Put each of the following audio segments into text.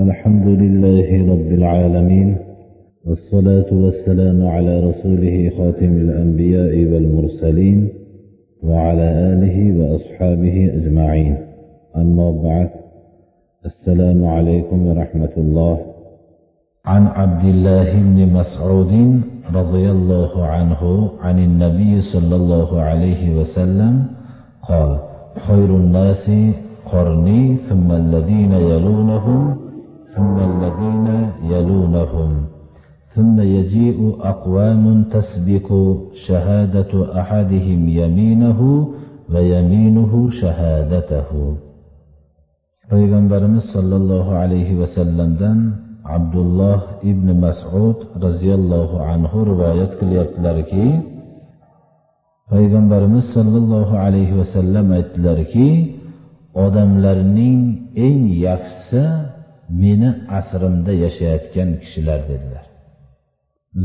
الحمد لله رب العالمين والصلاة والسلام على رسوله خاتم الأنبياء والمرسلين وعلى آله وأصحابه أجمعين. أما بعد السلام عليكم ورحمة الله. عن عبد الله بن مسعود رضي الله عنه عن النبي صلى الله عليه وسلم قال خير الناس قرني ثم الذين يلونهم ثم الذين يلونهم. ثم يجيء أقوام تسبق شهادة أحدهم يمينه ويمينه شهادته. پیغمبر صلى الله عليه وسلم سلم دن عبد الله ابن مسعود رضی الله عنه روایت کلیپلر کی پیغمبر صلی الله عليه و سلم ایتلر کی آدملرنین این meni asrimda yashayotgan kishilar dedilar.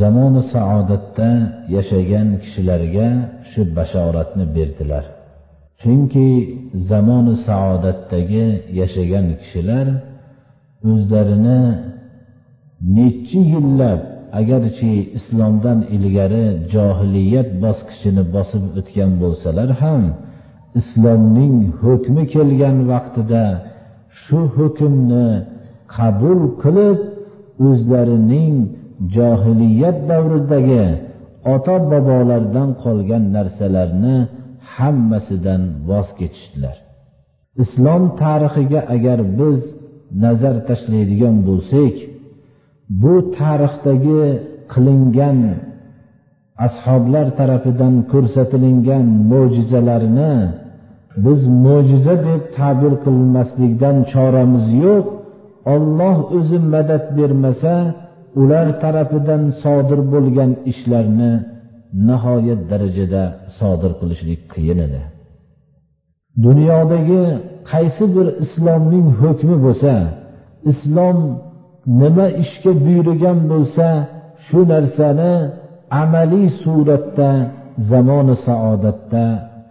Zamoni saodatda yashagan kishilarga shu bashoratni berdilar. Chunki zamoni saodatdagi yashagan kishilar o'zlarini nechi yillab agarchi islomdan ilgari johiliyat bosqichini bosib o'tgan bo'lsalar ham islomning hukmi kelgan vaqtida shu hukmni qabul qilib o'zlarining johiliyat davridagi ota bobolardan qolgan narsalarni hammasidan voz kechishdilar. Islom tarixiga agar biz nazar tashlaydigan bo'lsak bu tarixdagi qilingan ashoblar tarafidan ko'rsatilingan mo'jizalarni biz mo'jiza deb ta'bir qilmaslikdan choramiz yo'q. Olloh o'zi madad bermasa ular tarafidan sodir bo'lgan ishlarni nihoyat darajada sodir qilishlik qiyin edi. Dunyodagi qaysi bir islomning hukmi bo'lsa islom nima ishga buyurgan bo'lsa shu narsani amaliy suratda zamoni saodatda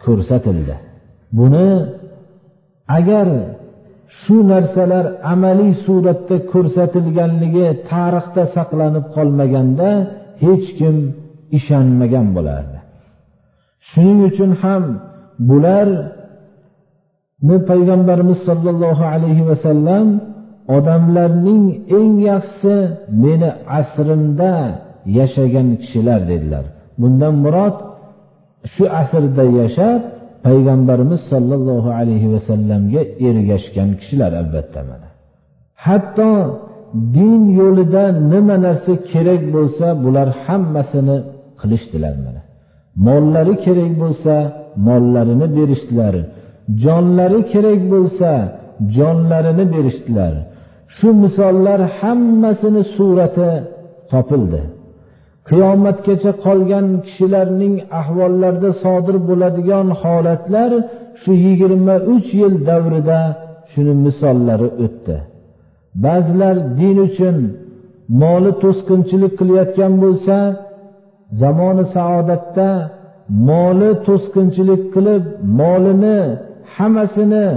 ko'rsatildi. Buni agar shu narsalar amaliy suratda ko'rsatilganligi tarixda saqlanib qolmaganda hech kim ishonmagan bo'lardi. Shuning uchun ham bularni payg'ambarimiz sollallohu alayhi vasallam odamlarning eng yaxshisi meni asrimda yashagan kishilar dedilar. Bundan murod shu asrda yashab payg'ambarimiz sollallohu alayhi vasallamga ergashgan kishilar albatta mana. Hatto din yo'lida nima narsa kerak bo'lsa bular hammasini qilishdilar mana. Mollari kerak bo'lsa mollarini berishdilar. Jonlari kerak bo'lsa jonlarini berishdilar. Shu misollar hammasini surati topildi. Qiyomatgacha qolgan kishilarning ahvollarida sodir bo'ladigan holatlar shu yigirma uch yil davrida shuni misollari o'tdi. Ba'zilar din uchun moli to'sqinchilik qilayotgan bo'lsa zamoni saodatda moli to'sqinchilik qilib molini hammasini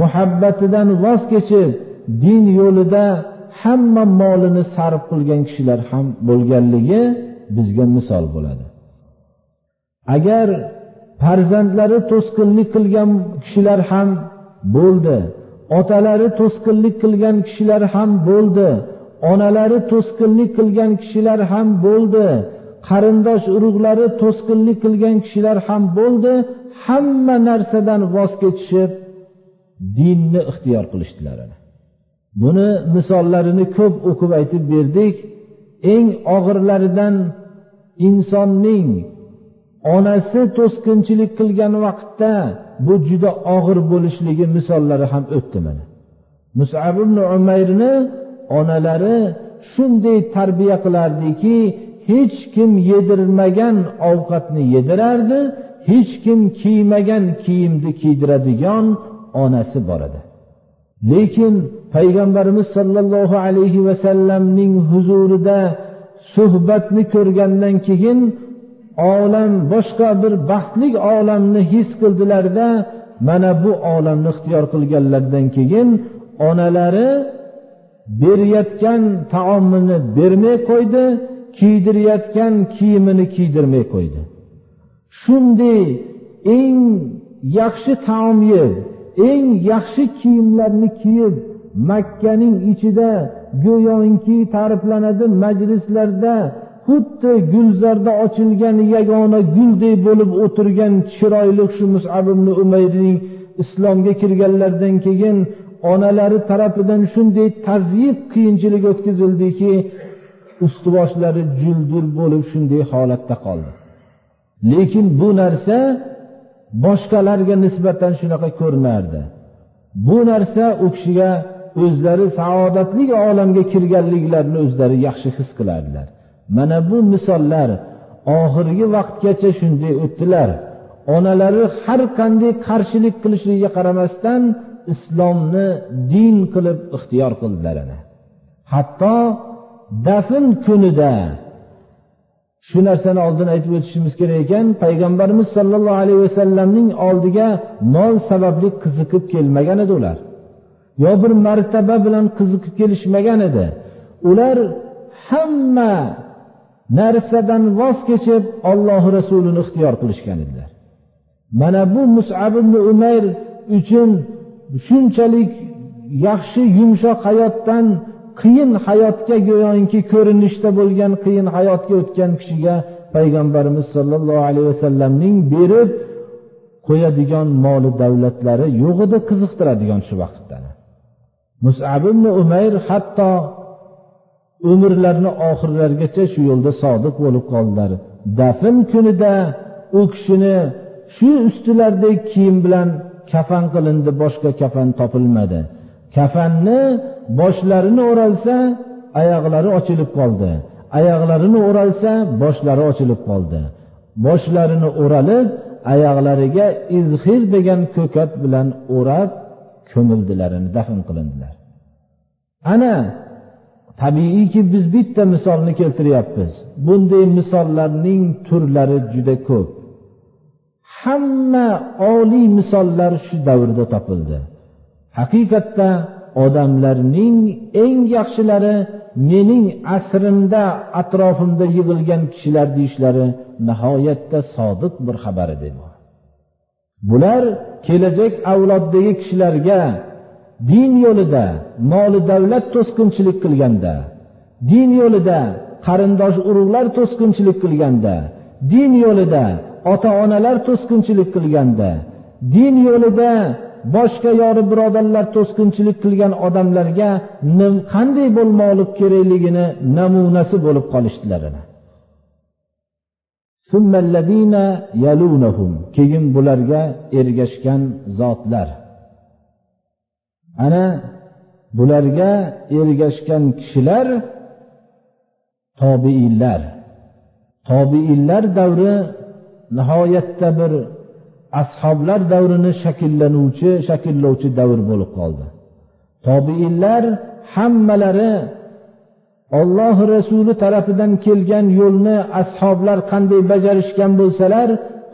muhabbatidan voz kechib din yo'lida hamma molini sarf qilgan kishilar ham bo'lganligi bizga misol bo'ladi. Agar farzandlari to'sqinlik qilgan kishilar ham bo'ldi otalari to'sqinlik qilgan kishilar ham bo'ldi onalari to'sqinlik qilgan kishilar ham bo'ldi qarindosh urug'lari to'sqinlik qilgan kishilar ham bo'ldi hamma narsadan voz kechishib dinni ixtiyor qilishdilar buni misollarini ko'p o'qib aytib berdik. Eng og'irlaridan insonning onasi to'sqinchilik qilgan vaqtda bu juda og'ir bo'lishligi misollari ham o'tdi mana. Musab ibn umayrni onalari shunday tarbiya qilardiki hech kim yedirmagan ovqatni yedirardi hech kim kiymagan kiyimni kiydiradigan onasi bor edi. Lekin payg'ambarimiz sollallohu alayhi vasallamning huzurida suhbatni ko'rgandan keyin olam boshqa bir baxtli olamni his qildilarda mana bu olamni ixtiyor qilganlaridan keyin onalari berayotgan taomini bermay qo'ydi kiydirayotgan kiyimini kiydirmay qo'ydi. Shunday eng yaxshi taom yeb eng yaxshi kiyimlarni kiyib makkaning ichida go'yoki ta'riflanadi majlislarda xuddi gulzorda ochilgan yagona gulday bo'lib o'tirgan chiroyli shu musab umayrning islomga kirganlaridan keyin onalari tarafidan shunday tazyiq qiyinchilik o'tkazildiki usti boshlari bo'lib shunday holatda qoldi. Lekin bu narsa boshqalarga nisbatan shunaqa ko'rinardi. Bu narsa u kishiga o'zlari saodatli olamga kirganliklarini o'zlari yaxshi his qilardilar. Mana bu misollar oxirgi vaqtgacha shunday o'tdilar. Onalari har qanday qarshilik qilishligiga qaramasdan islomni din qilib ixtiyor qildilar ana. Hatto dafn kunida shu narsani oldin aytib o'tishimiz kerak ekan. Payg'ambarimiz sollallohu alayhi vasallamning oldiga mol sababli qiziqib kelmagan edi ular. Yo bir martaba bilan qiziqib kelishmagan edi. Ular hamma narsadan voz kechib ollohi rasulini ixtiyor qilishgan edilar. Mana bu musab ibn umayr uchun shunchalik yaxshi yumshoq hayotdan qiyin hayotga go'yoki ko'rinishda bo'lgan qiyin hayotga o'tgan kishiga payg'ambarimiz sollallohu alayhi vasallamning berib qo'yadigan moli davlatlari yo'q edi qiziqtiradigan shu vaqtda musab ibn umayr hatto umrlarini oxirlarigacha shu yo'lda sodiq bo'lib qoldilar. Dafn kunida u kishini shu ustilaridagi kiyim bilan kafan qilindi boshqa kafan topilmadi. Kafanni boshlarini o'ralsa oyoqlari ochilib qoldi. Oyoqlarini o'ralsa boshlari ochilib qoldi. Boshlarini o'ralib oyoqlariga izhir degan ko'kat bilan o'rab ko'mildilar dafn qilindilar. Ana tabiiyki biz bitta misolni keltiryapmiz. Bunday misollarning turlari juda ko'p. Hamma oliy misollar shu davrda topildi. Haqiqatda odamlarning eng yaxshilari mening asrimda atrofimda yig'ilgan kishilar deyishlari nihoyatda sodiq bir xabar edi. Bular kelajak avloddagi kishilarga din yo'lida moli davlat to'sqinchilik qilganda din yo'lida qarindosh urug'lar to'sqinchilik qilganda din yo'lida ota onalar to'sqinchilik qilganda din yo'lida boshqa yori birodarlar to'sqinchilik qilgan odamlarga qanday bo'lmoqlik kerakligini namunasi bo'lib qolishdilar keyin bularga ergashgan zotlar. Ana bularga ergashgan kishilar tobiinlar tobiinlar davri nihoyatda bir ashoblar davrini shakllanuvchi shakllovchi davr bo'lib qoldi. Tobiinlar hammalari olloh rasuli tarafidan kelgan yo'lni ashoblar qanday bajarishgan bo'lsalar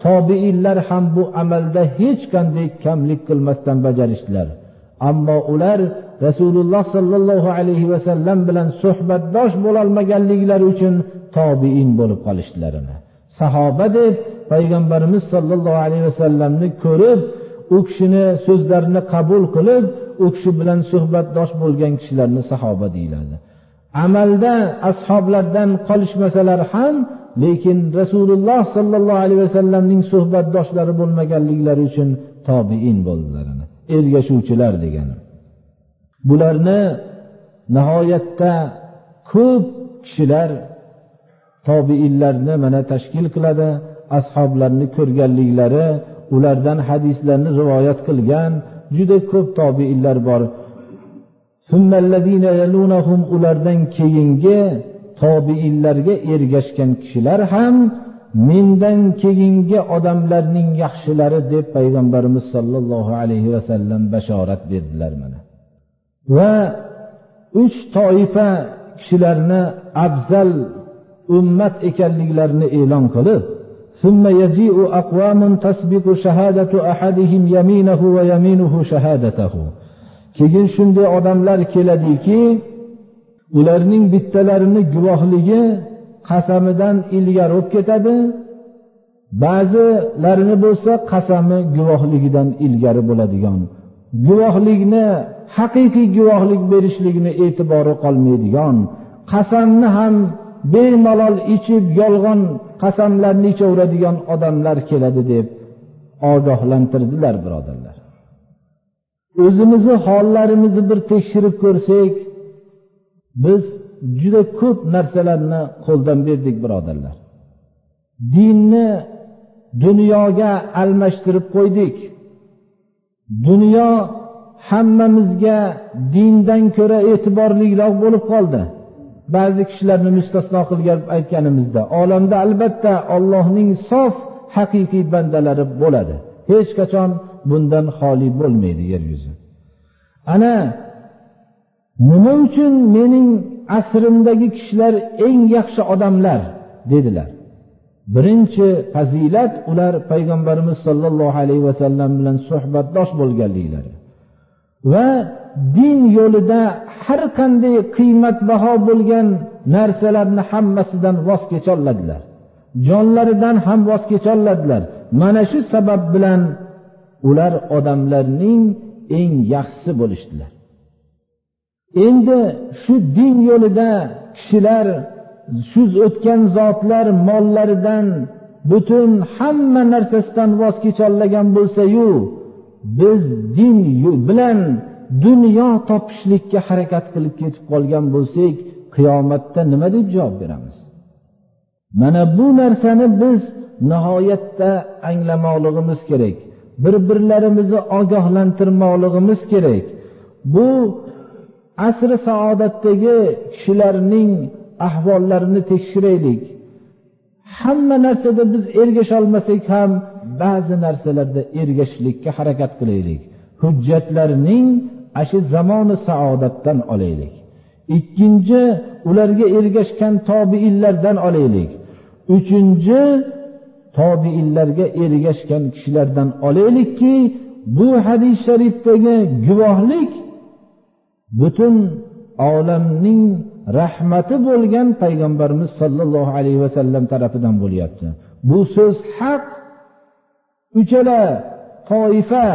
tobiinlar ham bu amalda hech qanday kamlik qilmasdan bajarishdilar. Ammo ular rasululloh sollallohu alayhi vasallam bilan suhbatdosh bo'lolmaganliklari uchun tobiin bo'lib qolishdilar sahoba deb payg'ambarimiz sollallohu alayhi vasallamni ko'rib u kishini so'zlarini qabul qilib u kishi bilan suhbatdosh bo'lgan kishilarni sahoba deyiladi. Amalda ashoblardan qolishmasalar ham lekin rasululloh sollallohu alayhi vasallamning suhbatdoshlari bo'lmaganliklari uchun tobiin bo'ldilar ergashuvchilar degani. Bularni nihoyatda ko'p kishilar tobiinlarni mana tashkil qiladi ashoblarni ko'rganliklari ulardan hadislarni rivoyat qilgan juda ko'p tobiinlar bor. Ulardan keyingi tobiinlarga ergashgan kishilar ham mendan keyingi odamlarning yaxshilari deb payg'ambarimiz sollallohu alayhi vasallam bashorat berdilar mana. Va uch toifa kishilarni afzal ummat ekanliklarini e'lon qilib ثم يجيء أقوام تسبق شهادة أحدهم يمينه ويمينه شهادته keyin shunday odamlar keladiki ularning bittalarini guvohligi qasamidan ilgari bo'lib ketadi ba'zilarini bo'lsa qasami guvohligidan ilgari bo'ladigan guvohlikni haqiqiy guvohlik berishlikni e'tibori qolmaydigan qasamni ham bemalol ichib yolg'on qasamlarni ichaveradigan odamlar keladi deb ogohlantirdilar birodarlar. O'zimizni hollarimizni bir tekshirib ko'rsak biz juda ko'p narsalarni qo'ldan berdik birodarlar. Dinni dunyoga almashtirib qo'ydik. Dunyo hammamizga dindan ko'ra e'tiborliroq bo'lib qoldi. Ba'zi kishilarni mustasno qilgan aytganimizda olamda albatta ollohning sof haqiqiy bandalari bo'ladi. Hech qachon bundan xoli bo'lmaydi yer yuzi. Ana nima uchun mening asrimdagi kishilar eng yaxshi odamlar? dedilar. Birinchi fazilat ular payg'ambarimiz sollallohu alayhi vasallam bilan suhbatdosh bo'lganliklari va din yo'lida har qanday qiymatbaho bo'lgan narsalarni hammasidan voz kecholadilar jonlaridan ham voz kecholadilar mana shu sabab bilan ular odamlarning eng yaxshisi bo'lishdilar. Endi shu din yo'lida kishilar shu o'tgan zotlar mollaridan butun hamma narsasidan voz kecholagan bo'lsayu biz din bilan dunyo topishlikka harakat qilib ketib qolgan bo'lsak qiyomatda nima deb javob beramiz? Mana bu narsani biz nihoyatda anglamoqligimiz kerak bir birlarimizni ogohlantirmoqligimiz kerak. Bu asri saodatdagi kishilarning ahvollarini tekshiraylik. Hamma narsada biz ergasholmasak ham ba'zi narsalarda ergashishlikka harakat qilaylik. Hujjatlarning shu zamoni saodatdan olaylik. Ikkinchi ularga ergashgan tobiinlardan olaylik. Uchinchi tobiinlarga ergashgan kishilardan olaylikki bu hadis sharifdagi guvohlik butun olamning rahmati bo'lgan payg'ambarimiz sollallohu alayhi vasallam tarafidan bo'lyapti. Bu so'z haq uchala toifa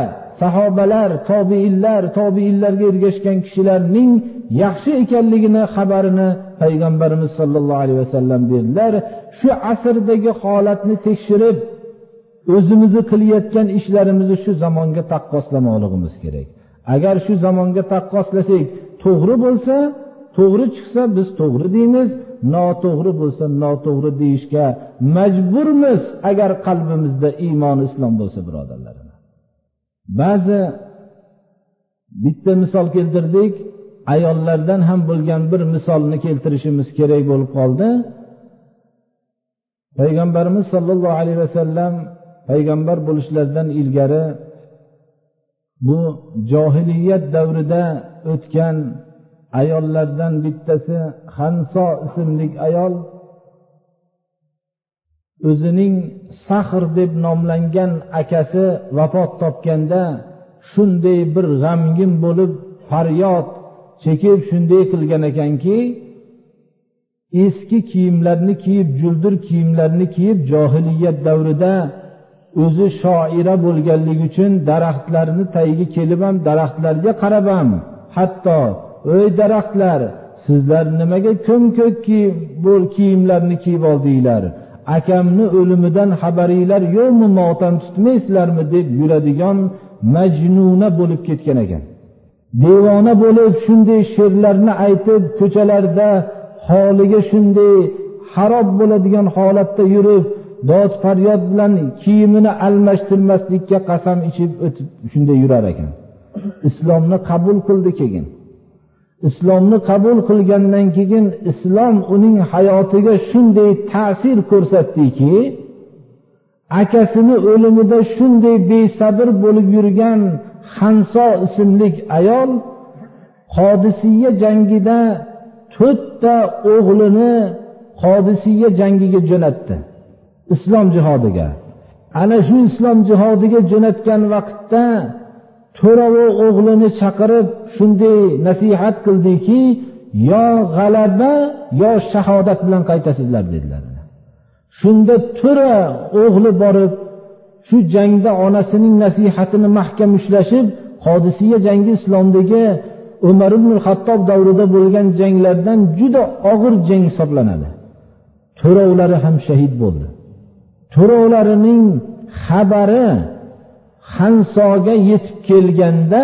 sahobalar tobiinlar tobiinlarga ergashgan kishilarning yaxshi ekanligini xabarini payg'ambarimiz sollallohu alayhi vasallam berdilar. Shu asrdagi holatni tekshirib o'zimizni qilayotgan ishlarimizni shu zamonga taqqoslamoqligimiz kerak. Agar shu zamonga taqqoslasak to'g'ri bo'lsa to'g'ri chiqsa biz to'g'ri deymiz noto'g'ri bo'lsa noto'g'ri deyishga majburmiz agar qalbimizda iymon islom bo'lsa birodarlar ba'zi bitta misol keltirdik ayollardan ham bo'lgan bir misolni keltirishimiz kerak bo'lib qoldi. Payg'ambarimiz sollallohu alayhi vasallam payg'ambar bo'lishlaridan ilgari bu johiliyat davrida o'tgan ayollardan bittasi hanso ismli ayol o'zining sahr deb nomlangan akasi vafot topganda shunday bir g'amgin bo'lib faryod chekib shunday qilgan ekanki eski kiyimlarni kiyib juldir kiyimlarni kiyib johiliyat davrida o'zi shoira bo'lganligi uchun daraxtlarni tagiga kelib ham daraxtlarga qarab ham hatto ey daraxtlar sizlar nimaga ko'm ko'k kiyimlarni kiyib oldinglar? Akamni o'limidan xabaringlar yo'qmi motam tutmaysizlarmi deb yuradigan majnuna bo'lib ketgan ekan. Devona bo'lib shunday she'rlarni aytib ko'chalarda holiga shunday harob bo'ladigan holatda yurib dod faryod bilan kiyimini almashtirmaslikka qasam ichib o'tib shunday yurar ekan. Islomni qabul qildi keyin. Islomni qabul qilgandan keyin islom uning hayotiga shunday ta'sir ko'rsatdiki akasini o'limida shunday besabr bo'lib yurgan hanso ismli ayol qodisiya jangida to'rtta o'g'lini qodisiya jangiga jo'natdi islom jihodiga. Ana shu islom jihodiga jo'natgan vaqtda to'rovi o'g'lini chaqirib shunday nasihat qildiki yo g'alaba yo shahodat bilan qaytasizlar dedilar. Shunda to'ra o'g'li borib shu jangda onasining nasihatini mahkam ushlashib hodisiya jangi islomdagi umar ibn hattob davrida bo'lgan janglardan juda og'ir jang hisoblanadi. To'rovlari ham shahid bo'ldi. To'rovlarining xabari hansoga yetib kelganda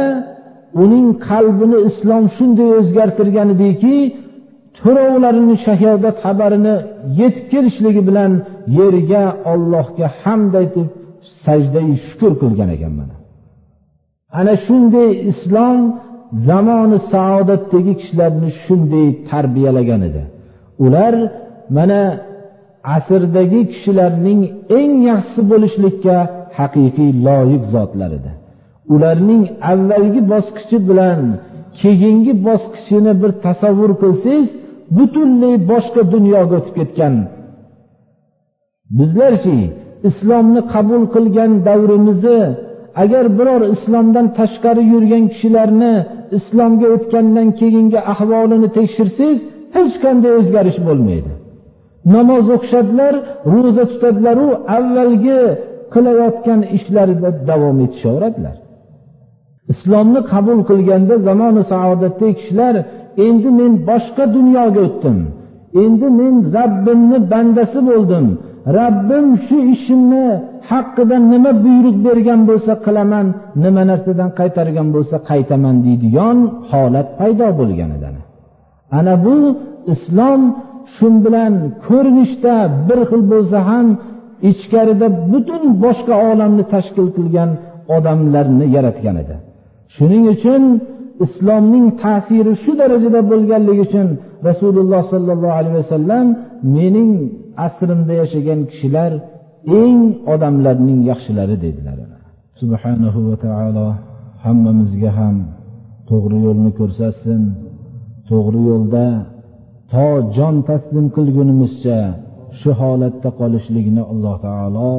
uning qalbini islom shunday o'zgartirgan ediki to'rovlarini shahodat xabarini yetib kelishligi bilan yerga ollohga hamd aytib sajdai shukur qilgan ekan mana. Ana shunday islom zamoni saodatdagi kishilarni shunday tarbiyalagan edi. Ular mana asrdagi kishilarning eng yaxshisi bo'lishlikka haqiqiy loyiq zotlar edi. Ularning avvalgi bosqichi bilan keyingi bosqichini bir tasavvur qilsangiz butunlay boshqa dunyoga o'tib ketgan. Bizlarchi islomni qabul qilgan davrimizni agar biror islomdan tashqari yurgan kishilarni islomga o'tgandan keyingi ahvolini tekshirsangiz hech qanday o'zgarish bo'lmaydi. Namoz o'qishadilar ro'za tutadilaru avvalgi qilayotgan ishlarida davom etishaveradilar. Islomni qabul qilganda zamoni saodatdagi kishilar endi men boshqa dunyoga o'tdim. Endi men rabbimni bandasi bo'ldim. Rabbim shu ishimni haqqida nima buyruq bergan bo'lsa qilaman nima narsadan qaytargan bo'lsa qaytaman deydigan holat paydo bo'lgan edi ana bu islom shu bilan ko'rinishda bir xil bo'lsa ham ichkarida butun boshqa olamni tashkil qilgan odamlarni yaratgan edi. Shuning uchun islomning ta'siri shu darajada bo'lganligi uchun rasululloh sollallohu alayhi vasallam mening asrimda yashagan kishilar eng odamlarning yaxshilari dedilar subhanahu va taolo hammamizga ham to'g'ri yo'lni ko'rsatsin. To'g'ri yo'lda to jon taslim qilgunimizcha shu holatda qolishligini alloh taolo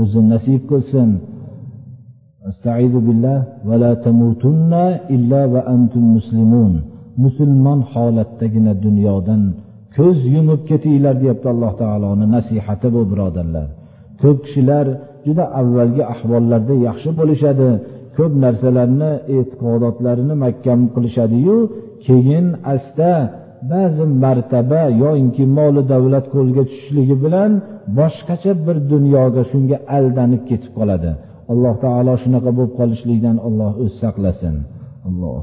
o'zi nasib qilsin. Astaidu billah va la tamutunna illa va antum muslimun. Musulmon holatdagina dunyodan ko'z yumib ketinglar deyapti alloh taoloni nasihati bu birodarlar. Ko'p kishilar juda avvalgi ahvollarda yaxshi bo'lishadi ko'p narsalarni e'tiqodotlarini mahkam qilishadiyu keyin asta ba'zi martaba yoinki moli davlat qo'lga tushishligi bilan boshqacha bir dunyoga shunga aldanib ketib qoladi. Alloh taolo shunaqa bo'lib qolishlikdan olloh o'zi saqlasin. Alloh